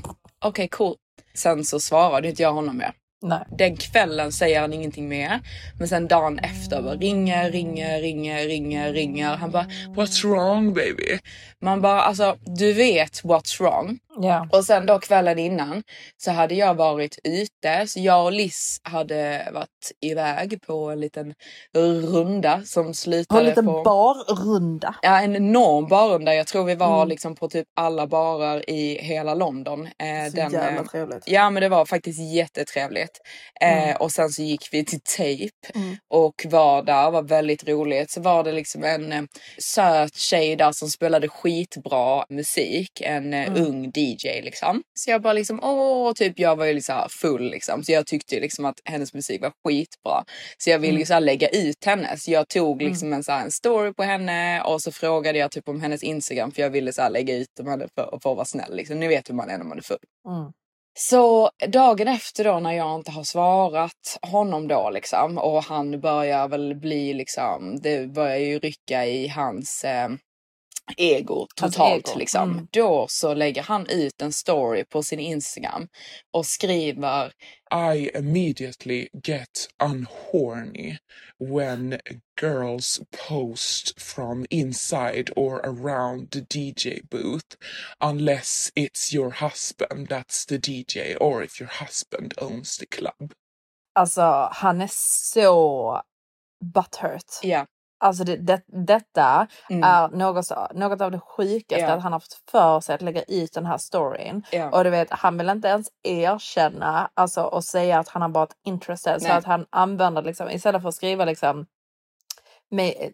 okej cool. Sen så svarade inte jag honom mer. Nej. Den kvällen säger han ingenting mer. Men sen dagen efter bara ringer, ringer, ringer, ringer, ringer. Han bara What's wrong baby? Man bara alltså du vet what's wrong. Ja. Och sen då kvällen innan så hade jag varit ute. Så jag och Liz hade varit iväg på en liten runda som slutade en liten på... barrunda. Ja, en enorm barrunda. Jag tror vi var Mm. liksom på typ alla barer i hela London. Eh, Så jävla eh, trevligt. Ja, men det var faktiskt jättetrevligt. Eh, Mm. och sen så gick vi till Tape Mm. och var där. var väldigt roligt. Så var det liksom en eh, söt tjej där som spelade skitbra musik. En eh, Mm. ung DJ liksom. Så jag bara liksom åh, typ jag var ju liksom full liksom. Så jag tyckte liksom att hennes musik var skitbra. Så jag ville Mm. så här lägga ut henne. Så jag tog Mm. liksom en, så här, en story på henne och så frågade jag typ om hennes Instagram för jag ville så här lägga ut om henne för, för att vara snäll. Liksom. Ni vet hur man är när man är full. Så dagen efter då när jag inte har svarat honom då liksom och han börjar väl bli liksom, det börjar ju rycka i hans eh, ego totalt ego, liksom. mm. Då så lägger han ut en story på sin Instagram och skriver I immediately get unhorny when girls post from inside or around the DJ booth, unless it's your husband that's the DJ or if your husband owns the club. Alltså han är så butthurt. Ja. Alltså det, det, detta Mm. är något, något av det sjukaste Ja. att han har fått för sig att lägga ut den här storyn. Ja. Och du vet, han vill inte ens erkänna alltså, och säga att han har varit interested. Så att han använder liksom, istället för att skriva liksom "May-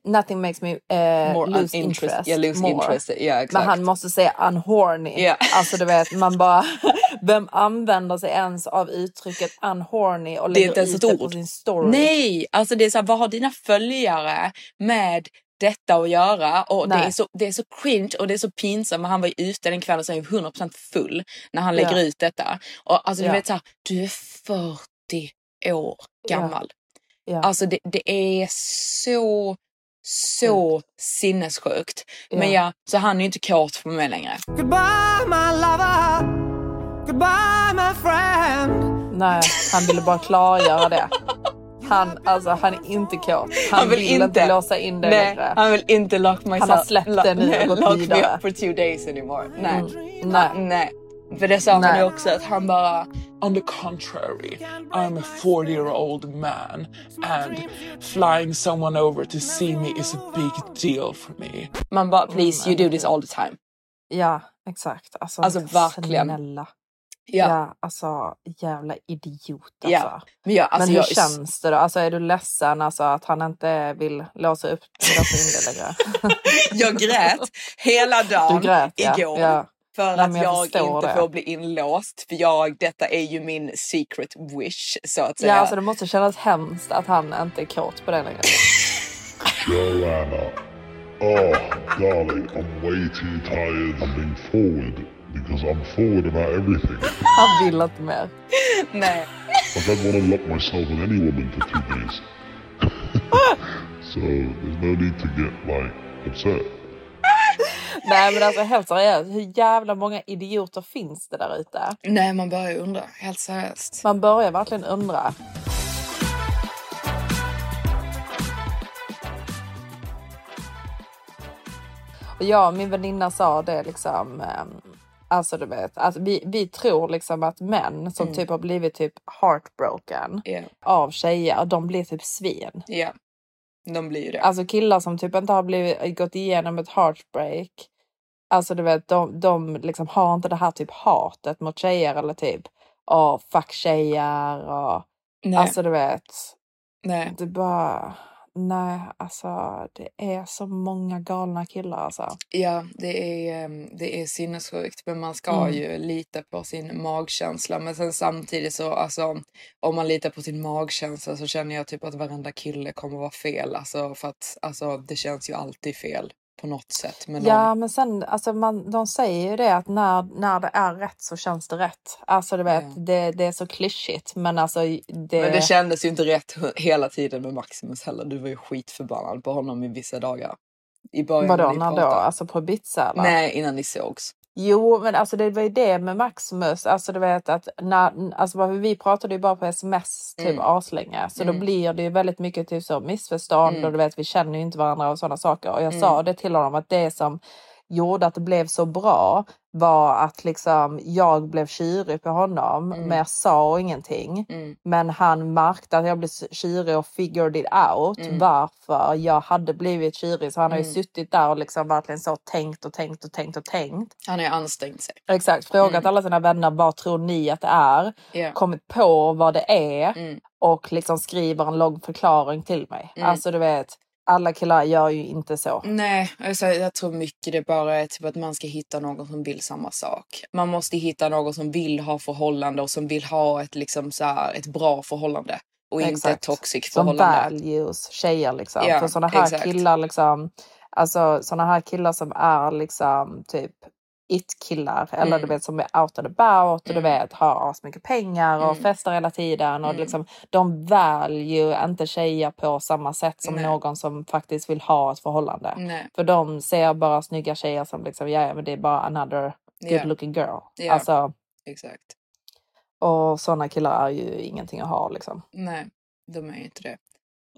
Nothing makes me eh, More lose interest. yeah, lose more." interest, ja, Men han måste säga unhorny. Ja. Alltså du vet, man bara, vem använder sig ens av uttrycket unhorny och Det är lägger inte ens ut det på sin story? Nej, alltså det är så här, vad har dina följare med detta att göra? Och det är, så, det är så cringe och det är så pinsamt. Men han var ju ute den kvällen så är han 100% full när han lägger Ja. ut detta. Och alltså du Ja. vet så här, du är 40 år gammal. Ja. Alltså det, det är så, så sinnessjukt. Men Ja. ja, så han är ju inte kåt på mig längre. Goodbye, my lover. Goodbye, my friend. Nej, han ville bara klargöra det. Han, alltså, han är inte kåt. Han, Han vill vill, inte inte. låsa in dig längre. han vill inte lock myself. har släppt det nu och gått lock me vidare. up for two days anymore. Nej. Mm, nej. nej. För det sa han ju också att han bara On the contrary, I'm a 40 year old man, and flying someone over to see me is a big deal for me. man bara please you do this all the time. Ja, exakt. Alltså, Alltså, verkligen. Snälla. Ja. Ja, alltså jävla idiot alltså. Ja. Men, jag, alltså, Men hur jag, känns det då? Alltså är du ledsen alltså, att han inte vill låsa upp låsa in längre? jag grät hela dagen Du grät, ja. igår. Ja. För Nej, att jag jag, inte det. får bli inlåst. För jag, detta är ju min secret wish så att säga. Ja, alltså det måste kännas hemskt att han inte är kåt på det längre. Joanna. Oh, darling, I'm way too tired. I'm being forward because I'm forward about everything. Han vill inte mer. Nej. Like I'd want to lock myself in any woman for two days. so there's no need to get like upset. Nej men alltså helt seriöst, hur jävla många idioter finns det där ute? Nej, man börjar undra. Helt seriöst. Man börjar verkligen undra. Och jag och min väninna sa det liksom, ehm, alltså du vet, att vi, vi tror liksom att män som Mm. typ har blivit typ heartbroken Ja. av tjejer, de blir typ svin. Ja. De blir det. Alltså killar som typ inte har blivit, gått igenom ett heartbreak. Alltså du vet, de, de liksom har inte det här typ hatet mot tjejer eller typ, åh fuck tjejer och Nej. alltså du vet. Nej. Det bara, nej alltså det är så många galna killar alltså. Ja, det är, ehm, det är sinnessjukt. Men man ska Mm. ju lita på sin magkänsla. Men sen samtidigt så, alltså, om man litar på sin magkänsla så känner jag typ att varenda kille kommer vara fel. Alltså, för att alltså, det känns ju alltid fel på något sätt. Men Ja om, men sen, alltså man, de säger ju det att när, när det är rätt så känns det rätt. Alltså du vet, Ja. det, det är så klyschigt men alltså det... men det kändes ju inte rätt hela tiden med Maximus heller. Du var ju skitförbannad på honom i vissa dagar. I början Vadå, när då? Alltså på Ibiza eller? Nej, innan ni sågs. Jo, men alltså det var ju det med Maximus. Alltså du vet att när, alltså vi pratade ju bara på sms typ Mm. aslänge. Så Mm. då blir det ju väldigt mycket typ så missförstånd Mm. och du vet vi känner ju inte varandra och sådana saker. Och jag Mm. sa det till honom att det som gjorde att det blev så bra var att liksom jag blev kyrig på honom Mm. men jag sa ingenting. Mm. Men han märkte att jag blev kyrig och figured it out Mm. varför jag hade blivit kyrig. Så han har ju Mm. suttit där och liksom verkligen så tänkt och tänkt och tänkt och tänkt. Han har ju ansträngt sig. Exakt, frågat Mm. alla sina vänner vad tror ni att det är? Ja. Kommit på vad det är Mm. och liksom skriver en lång förklaring till mig. Alltså du vet, alla killar gör ju inte så. Nej, alltså, jag tror mycket det bara är typ att man ska hitta någon som vill samma sak. Man måste hitta någon som vill ha förhållande och som vill ha ett, liksom, så här, ett bra förhållande. Och inte ett Exakt. toxic Som förhållande. values tjejer liksom. Ja, För sådana här exakt. killar liksom, alltså sådana här killar som är liksom typ it-killar eller du Mm. vet som är out and about och du Mm. vet har så mycket pengar och Mm. festar hela tiden och Mm. liksom de value inte tjejer på samma sätt som Nej. någon som faktiskt vill ha ett förhållande. Nej. För de ser bara snygga tjejer som liksom, ja men det är bara another good looking girl. Ja. Alltså, Exakt. och sådana killar är ju ingenting att ha liksom. Nej, de är ju inte det.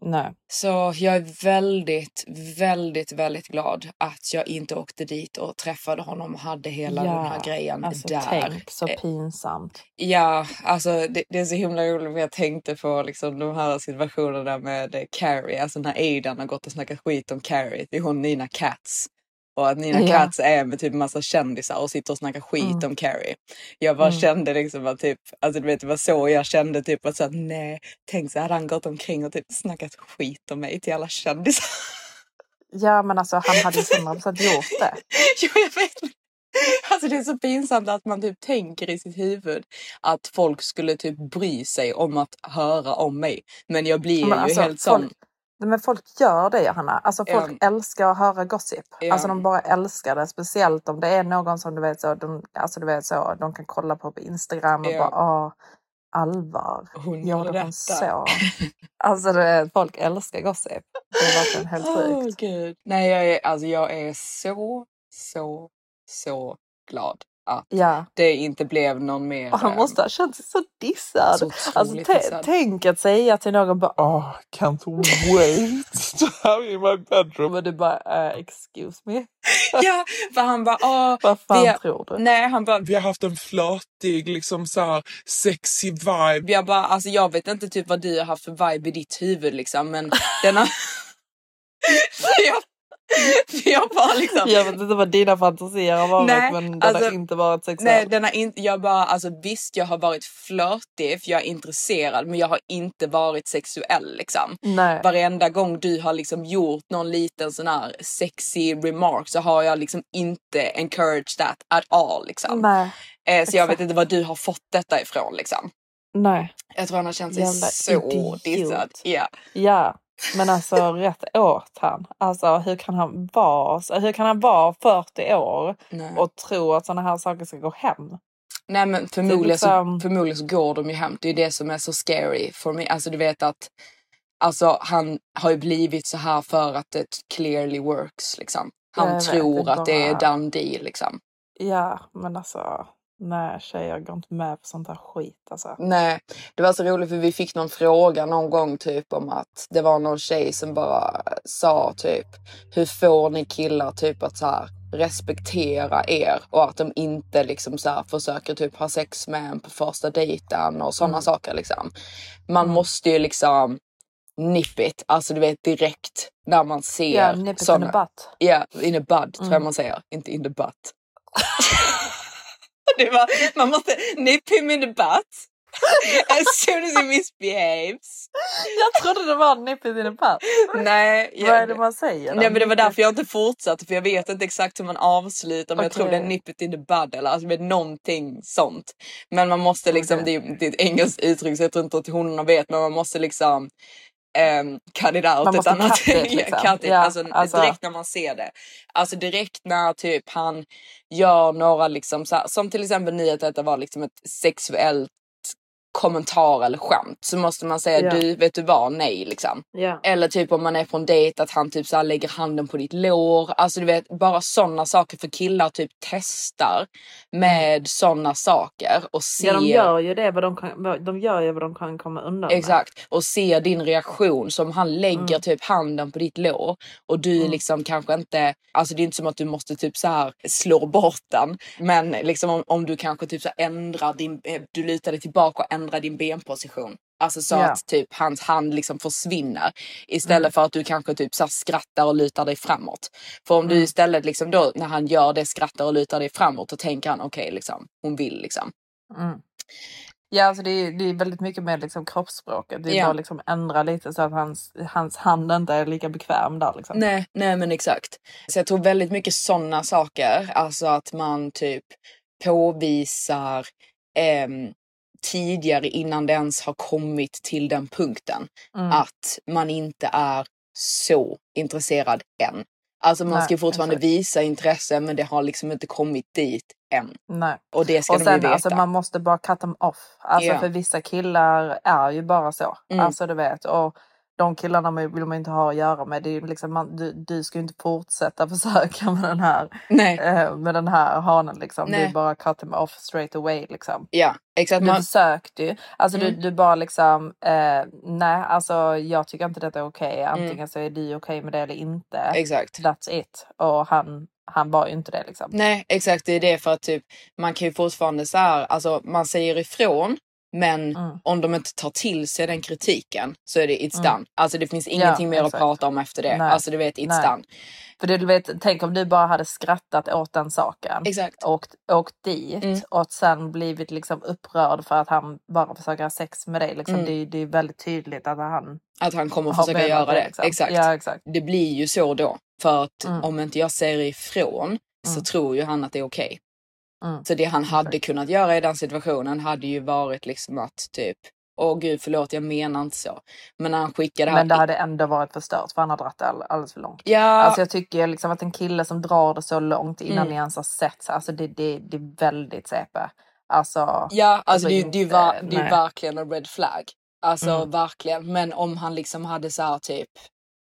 Nej. Så jag är väldigt, väldigt, väldigt glad att jag inte åkte dit och träffade honom och hade hela den här grejen alltså där. tänk så Eh, pinsamt. Ja, alltså det, det är så himla roligt jag tänkte på liksom de här situationerna med eh, Carrie, alltså när Aidan har gått och snackat skit om Carrie till hon Nina Katz. Och att Nina Ja. Katz är med typ massa kändisar och sitter och snackar skit Mm. om Carrie. Jag bara Mm. kände liksom att typ, alltså du vet det var så jag kände typ att så att, nej, tänk så hade han gått omkring och typ snackat skit om mig till alla kändisar. Ja men alltså han hade ju 100% gjort det. jo, jag vet. Alltså det är så pinsamt att man typ tänker i sitt huvud att folk skulle typ bry sig om att höra om mig. Men jag blir Men ju alltså, helt sån. folk, men folk gör det Johanna. Alltså folk älskar att höra gossip. Ja. Alltså de bara älskar det. Speciellt om det är någon som du vet så, de, alltså du vet så, de kan kolla på på Instagram och Ja. bara åh, allvar. Hon Gjorde hon så? Alltså du vet, folk älskar gossip. Det är verkligen helt sjukt. Gud. Nej, jag är, alltså jag är så, så, så glad att Ja. det inte blev någon mer. Och han eh, måste ha känt sig så dissad. Så alltså, dissad. tänk att säga till någon bara Oh, can't wait to have you in my bedroom. Men du bara uh, excuse me. ja, för han bara åh. Vad fan vi har- tror du? Nej, han bara Vi har haft en flörtig, liksom så här sexy vibe. Jag bara, alltså jag vet inte typ vad du har haft för vibe i ditt huvud liksom men den har... för jag, jag bara liksom... Jag vet inte vad dina fantasier har varit Nej, men den alltså, har inte varit sexuell. Nej, den har inte, jag bara, alltså visst jag har varit flörtig för jag är intresserad men jag har inte varit sexuell liksom. Nej. Varenda gång du har liksom gjort någon liten sån här sexy remark så har jag liksom inte encouraged that at all liksom. Nej. Eh, så jag vet exakt. inte var du har fått detta ifrån liksom. Nej. Jag tror han har känt sig Jävla så idiot. dissad. Ja. Ja, men alltså rätt åt han. Alltså hur kan han vara, hur kan han vara 40 år Nej. och tro att sådana här saker ska gå hem? Nej men förmodligen, liksom- så, förmodligen så går de ju hem. Det är det som är så scary för mig. Alltså du vet att alltså, han har ju blivit så här för att det clearly works liksom. Han Jag tror att det är done deal liksom. Ja, men alltså nej tjejer går inte med på sånt här skit alltså. Nej, det var så roligt för vi fick någon fråga någon gång typ om att det var någon tjej som bara sa typ hur får ni killar typ att så här respektera er och att de inte liksom så här försöker typ ha sex med en på första dejten och sådana Mm. saker liksom. Man måste ju liksom nip it, alltså du vet direkt när man ser Ja, nip it in såna- the butt. Ja, in a bud tror jag Mm. man säger, inte in the butt. det var, man måste nip him in the butt as soon as he misbehaves. Jag trodde det var nip it in the butt. Nej, Vad är det man säger? då? Nej men det var därför jag inte fortsatte för jag vet inte exakt hur man avslutar men jag tror det är nip it in the bud eller alltså någonting sånt. Men man måste liksom, det, är, det är ett engelskt uttryck så jag tror inte att honorna vet men man måste liksom um, cut it out. Man måste annat, cut it, liksom. cut it. Ja, alltså, alltså- direkt när man ser det. Alltså direkt när typ han gör några liksom så här, som till exempel ni att detta var liksom ett sexuellt kommentar eller skämt så måste man säga Ja. du vet du vad nej liksom. Ja. Eller typ om man är på en dejt att han typ så här lägger handen på ditt lår. Alltså du vet bara sådana saker för killar typ testar med sådana saker och ser. Ja, de gör ju det vad de kan, de gör ju vad de kan komma undan med. Exakt och ser din reaktion som han lägger Mm. typ handen på ditt lår och du liksom kanske inte, alltså det är inte som att du måste typ så här slå bort den. Men liksom om, om du kanske typ så ändrar din, eh, du lutar dig tillbaka och ändrar din benposition. Alltså så Ja. att typ hans hand liksom försvinner istället Mm. för att du kanske typ så skrattar och lutar dig framåt. För om du Mm. istället liksom då när han gör det skrattar och lutar dig framåt då tänker han okej liksom hon vill liksom. Mm. Ja, alltså det, är, det är väldigt mycket med liksom kroppsspråket. Det är Ja. bara liksom ändra lite så att hans, hans hand inte är lika bekväm där. Liksom. Nej, nej men exakt. Så jag tror väldigt mycket sådana saker, alltså att man typ påvisar ehm, tidigare innan det ens har kommit till den punkten Mm. att man inte är så intresserad än. Alltså man ska ju fortfarande exakt. visa intresse men det har liksom inte kommit dit än. Nej. Och det ska och de ju sen veta. alltså, man måste bara cut them off. Alltså Ja. för vissa killar är ju bara så. Mm. Alltså du vet. Och de killarna vill man inte ha att göra med. Det är liksom, man, du, du ska ju inte fortsätta försöka med den här, eh, med den här hanen liksom. Nej. är bara cut them off straight away liksom. Ja, exakt. Du Man, försökte ju. Alltså Mm. du, du bara liksom, eh, nej alltså jag tycker inte detta är okej. Mm. Antingen så är du okej med det eller inte. exakt. That's it. Och han, han var ju inte det liksom. Nej exakt det är det för att typ man kan ju fortfarande så här, alltså man säger ifrån men Mm. om de inte tar till sig den kritiken så är det it's Mm. done. Alltså det finns ingenting mer exakt. att prata om efter det. Nej. Alltså du vet it's Nej. done. För det, du vet, tänk om du bara hade skrattat åt den saken. Exakt. Åkt, åkt dit Mm. och sen blivit liksom upprörd för att han bara försöker ha sex med dig. Liksom. Mm. Det, det är väldigt tydligt att han Att han kommer har försöka göra det. liksom. Exakt. Ja, exakt. Det blir ju så då. För att Mm. om inte jag säger ifrån så Mm. tror ju han att det är okej. Mm. Så det han hade kunnat göra i den situationen hade ju varit liksom att typ Åh gud förlåt jag menar inte så. Men när han skickade Men det hade ändå varit förstört för han har dragit all, alldeles för långt. Ja, Alltså jag tycker liksom att en kille som drar det så långt innan Mm. ni ens har sett, alltså det, det, det är väldigt CP. Alltså, Ja, alltså, det, det, är ju inte- va- det är verkligen en red flag. Alltså Mm. verkligen. Men om han liksom hade så här typ,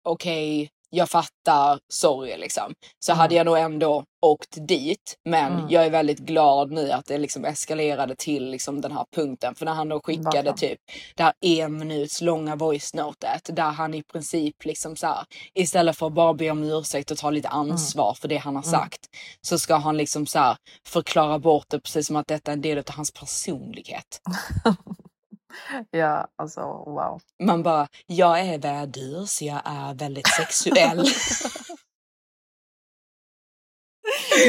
okej, jag fattar, sorry liksom. Så Mm. hade jag nog ändå åkt dit. Men Mm. jag är väldigt glad nu att det liksom eskalerade till liksom den här punkten. För när han då skickade Verkligen. typ det här en minuts långa voice notet där han i princip liksom så här istället för att bara be om ursäkt och ta lite ansvar för det han har Mm. sagt så ska han liksom så här förklara bort det precis som att detta är en del av hans personlighet. ja, alltså wow. Man bara, jag är värdur så jag är väldigt sexuell.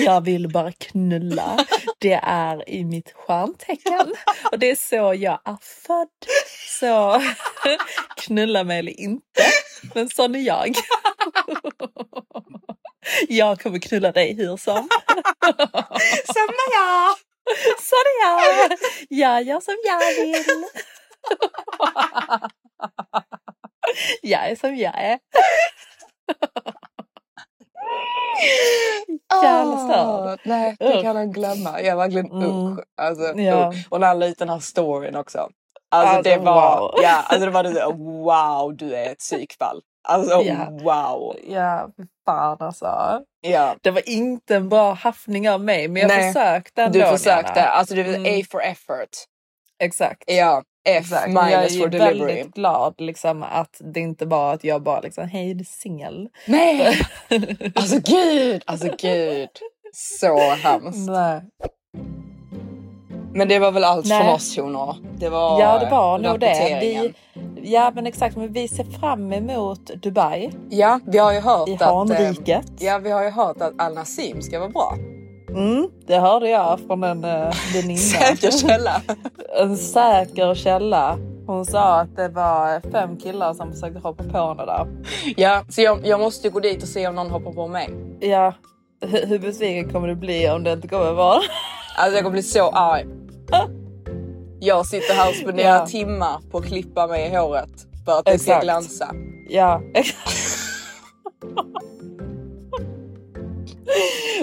Jag vill bara knulla. Det är i mitt stjärntecken och det är så jag är född. Så knulla mig eller inte, men sån är jag. Jag kommer knulla dig hur som. Samma jag! Sån är jag. Jag gör som jag vill. Jag är som jag är. Jävla störd. Nej, det kan han glömma. Jag verkligen Mm. usch. Alltså, Ja. usch. Och när han la ut den här storyn också. Alltså, Alltså, det var, wow. ja, alltså det var det wow du är ett psykfall. Alltså Ja. wow. Ja, fan alltså. Ja. Det var inte en bra haffning av mig, men jag Nej, försökte ändå. Du försökte, Diana. alltså det var Mm. A for effort. Exakt. Ja, F Exakt. Jag är minus ju for delivery. väldigt glad liksom, att det inte var att jag bara liksom, hej du är singel. Nej! Alltså gud, alltså gud. Så hemskt. Nej. Men det var väl allt Nej. från oss honor. Det var Ja det var nog det. Vi, ja men exakt, men vi ser fram emot Dubai Ja, vi har ju hört i att... eh, Hanriket. Ja, vi har ju hört att Al Nassim ska vara bra. Mm, det hörde jag från en uh, väninna. Säker källa. en säker källa. Hon sa att det var fem killar som försökte hoppa på henne där. Ja, så jag, jag måste gå dit och se om någon hoppar på mig. Ja, hur, hur besviken kommer du bli om det inte kommer vara? Alltså jag kommer bli så arg. Jag sitter här och spenderar Ja. timmar på att klippa mig i håret för att det ska Exakt. glänsa. Ja.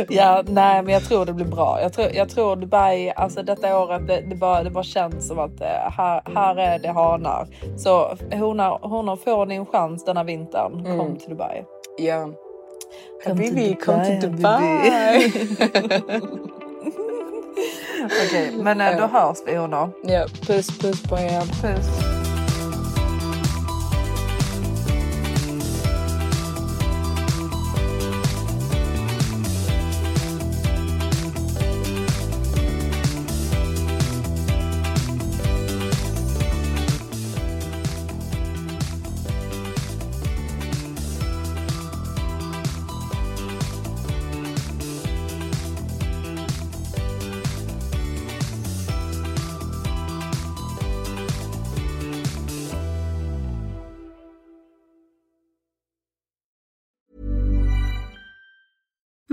Ja, nej men jag tror det blir bra. Jag tror, jag tror Dubai, alltså detta året, det, det, bara, det bara känns som att eh, här, här är det hanar. Så honor, honor får ni en chans denna vintern. Mm. Kom till Dubai. Ja. Kom till Habibi, kom till Dubai, Okej, men eh, då hörs vi honor. ja, puss puss på er. Puss.